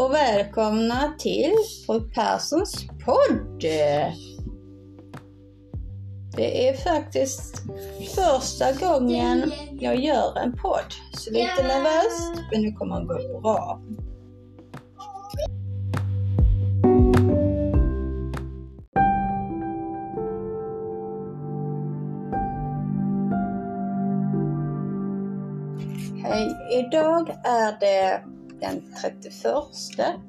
och välkomna till Fru Perssons podd. Det är faktiskt första gången jag gör en podd. Så lite nervöst, men det kommer att gå bra. Hej, idag är det den 31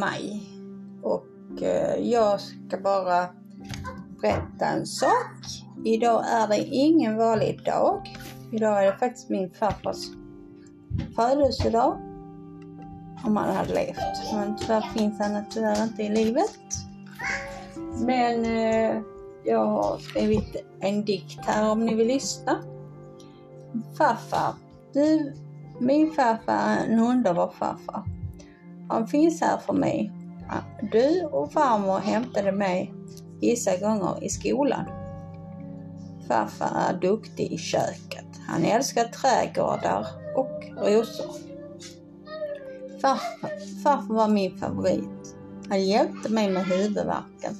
maj och eh, jag ska bara berätta en sak. Idag är det ingen vanlig dag. Idag är det faktiskt min farfars födelsedag. Om han hade levt. Men tyvärr finns han tyvärr inte i livet. Men eh, jag har skrivit en dikt här om ni vill lyssna. Farfar, du min farfar är en underbar farfar. Han finns här för mig. Du och farmor hämtade mig vissa gånger i skolan. Farfar är duktig i köket. Han älskar trädgårdar och rosor. Farfar, farfar var min favorit. Han hjälpte mig med huvudvärken.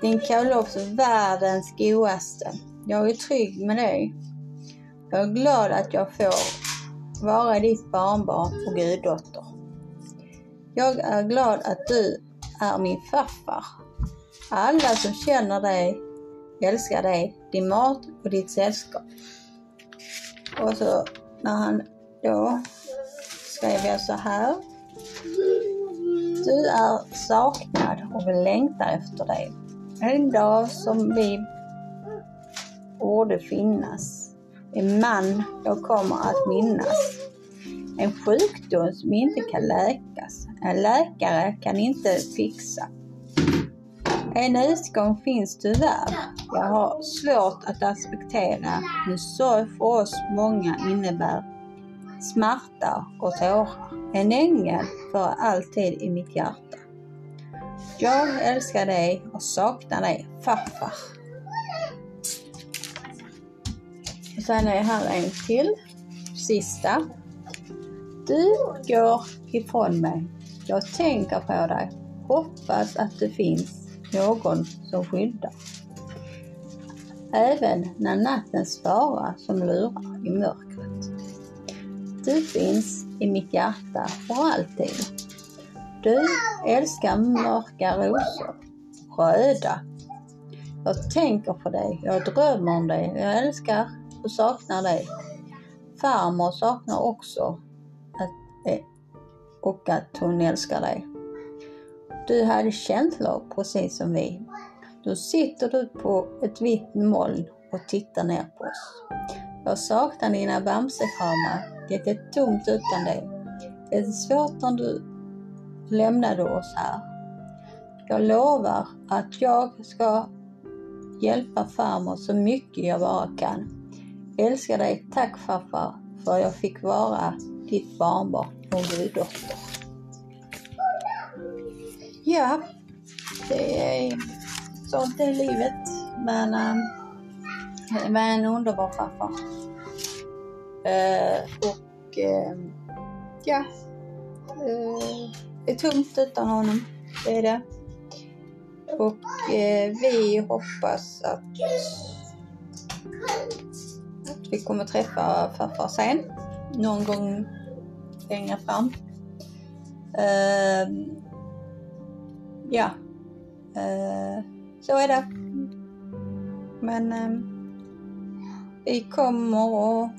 Din kolops är världens godaste. Jag är trygg med dig. Jag är glad att jag får vara ditt barnbarn och guddotter. Jag är glad att du är min farfar. Alla som känner dig älskar dig, din mat och ditt sällskap. Och så när han då skrev jag så här. Du är saknad och vi längtar efter dig. En dag som vi borde finnas en man jag kommer att minnas. En sjukdom som inte kan läkas. En läkare kan inte fixa. En utgång finns tyvärr. Jag har svårt att acceptera hur sorg för oss många innebär smärta och tårar. En ängel för alltid i mitt hjärta. Jag älskar dig och saknar dig, farfar. Och sen är här en till. Sista. Du går ifrån mig. Jag tänker på dig. Hoppas att det finns någon som skyddar. Även när natten svarar som lurar i mörkret. Du finns i mitt hjärta för alltid. Du älskar mörka rosor, röda. Jag tänker på dig, jag drömmer om dig, jag älskar och saknar dig. Farmor saknar också att, eh, och att hon älskar dig. Du hade känslor precis som vi. Nu sitter du på ett vitt moln och tittar ner på oss. Jag saknar dina bamsekramar. Det är tomt utan dig. Det är svårt när du lämnade oss här. Jag lovar att jag ska hjälpa farmor så mycket jag bara kan. Älskar dig. Tack farfar för jag fick vara ditt barnbarn och guddotter. Ja, det är sånt är livet. Men um, en underbar farfar. Eh, och ehm, ja, det är tungt utan honom. Det är det. Och eh, vi hoppas att vi kommer träffa farfar sen. Någon gång längre fram. Uh, ja, uh, så är det. Men uh, vi kommer att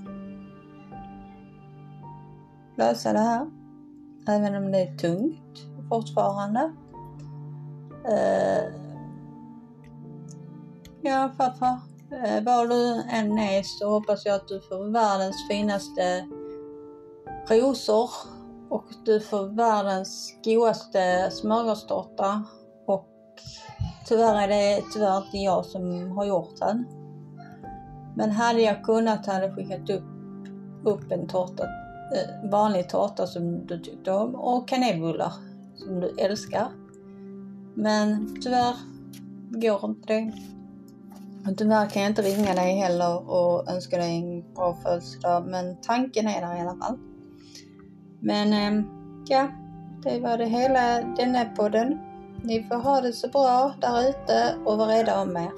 lösa det här. Även om det är tungt fortfarande. ja, farfar. Eh, var du än är så hoppas jag att du får världens finaste rosor och du får världens godaste smörgåstårta och tyvärr är det tyvärr inte jag som har gjort den. Men hade jag kunnat hade jag skickat upp, upp en tårta, eh, vanlig tårta som du tyckte om och kanelbullar som du älskar. Men tyvärr går inte det. Och tyvärr kan jag inte ringa dig heller och önska dig en bra födelsedag, men tanken är där i alla fall. Men ehm, Ja, det var det hela denna podden. Ni får ha det så bra där ute och var rädda om er.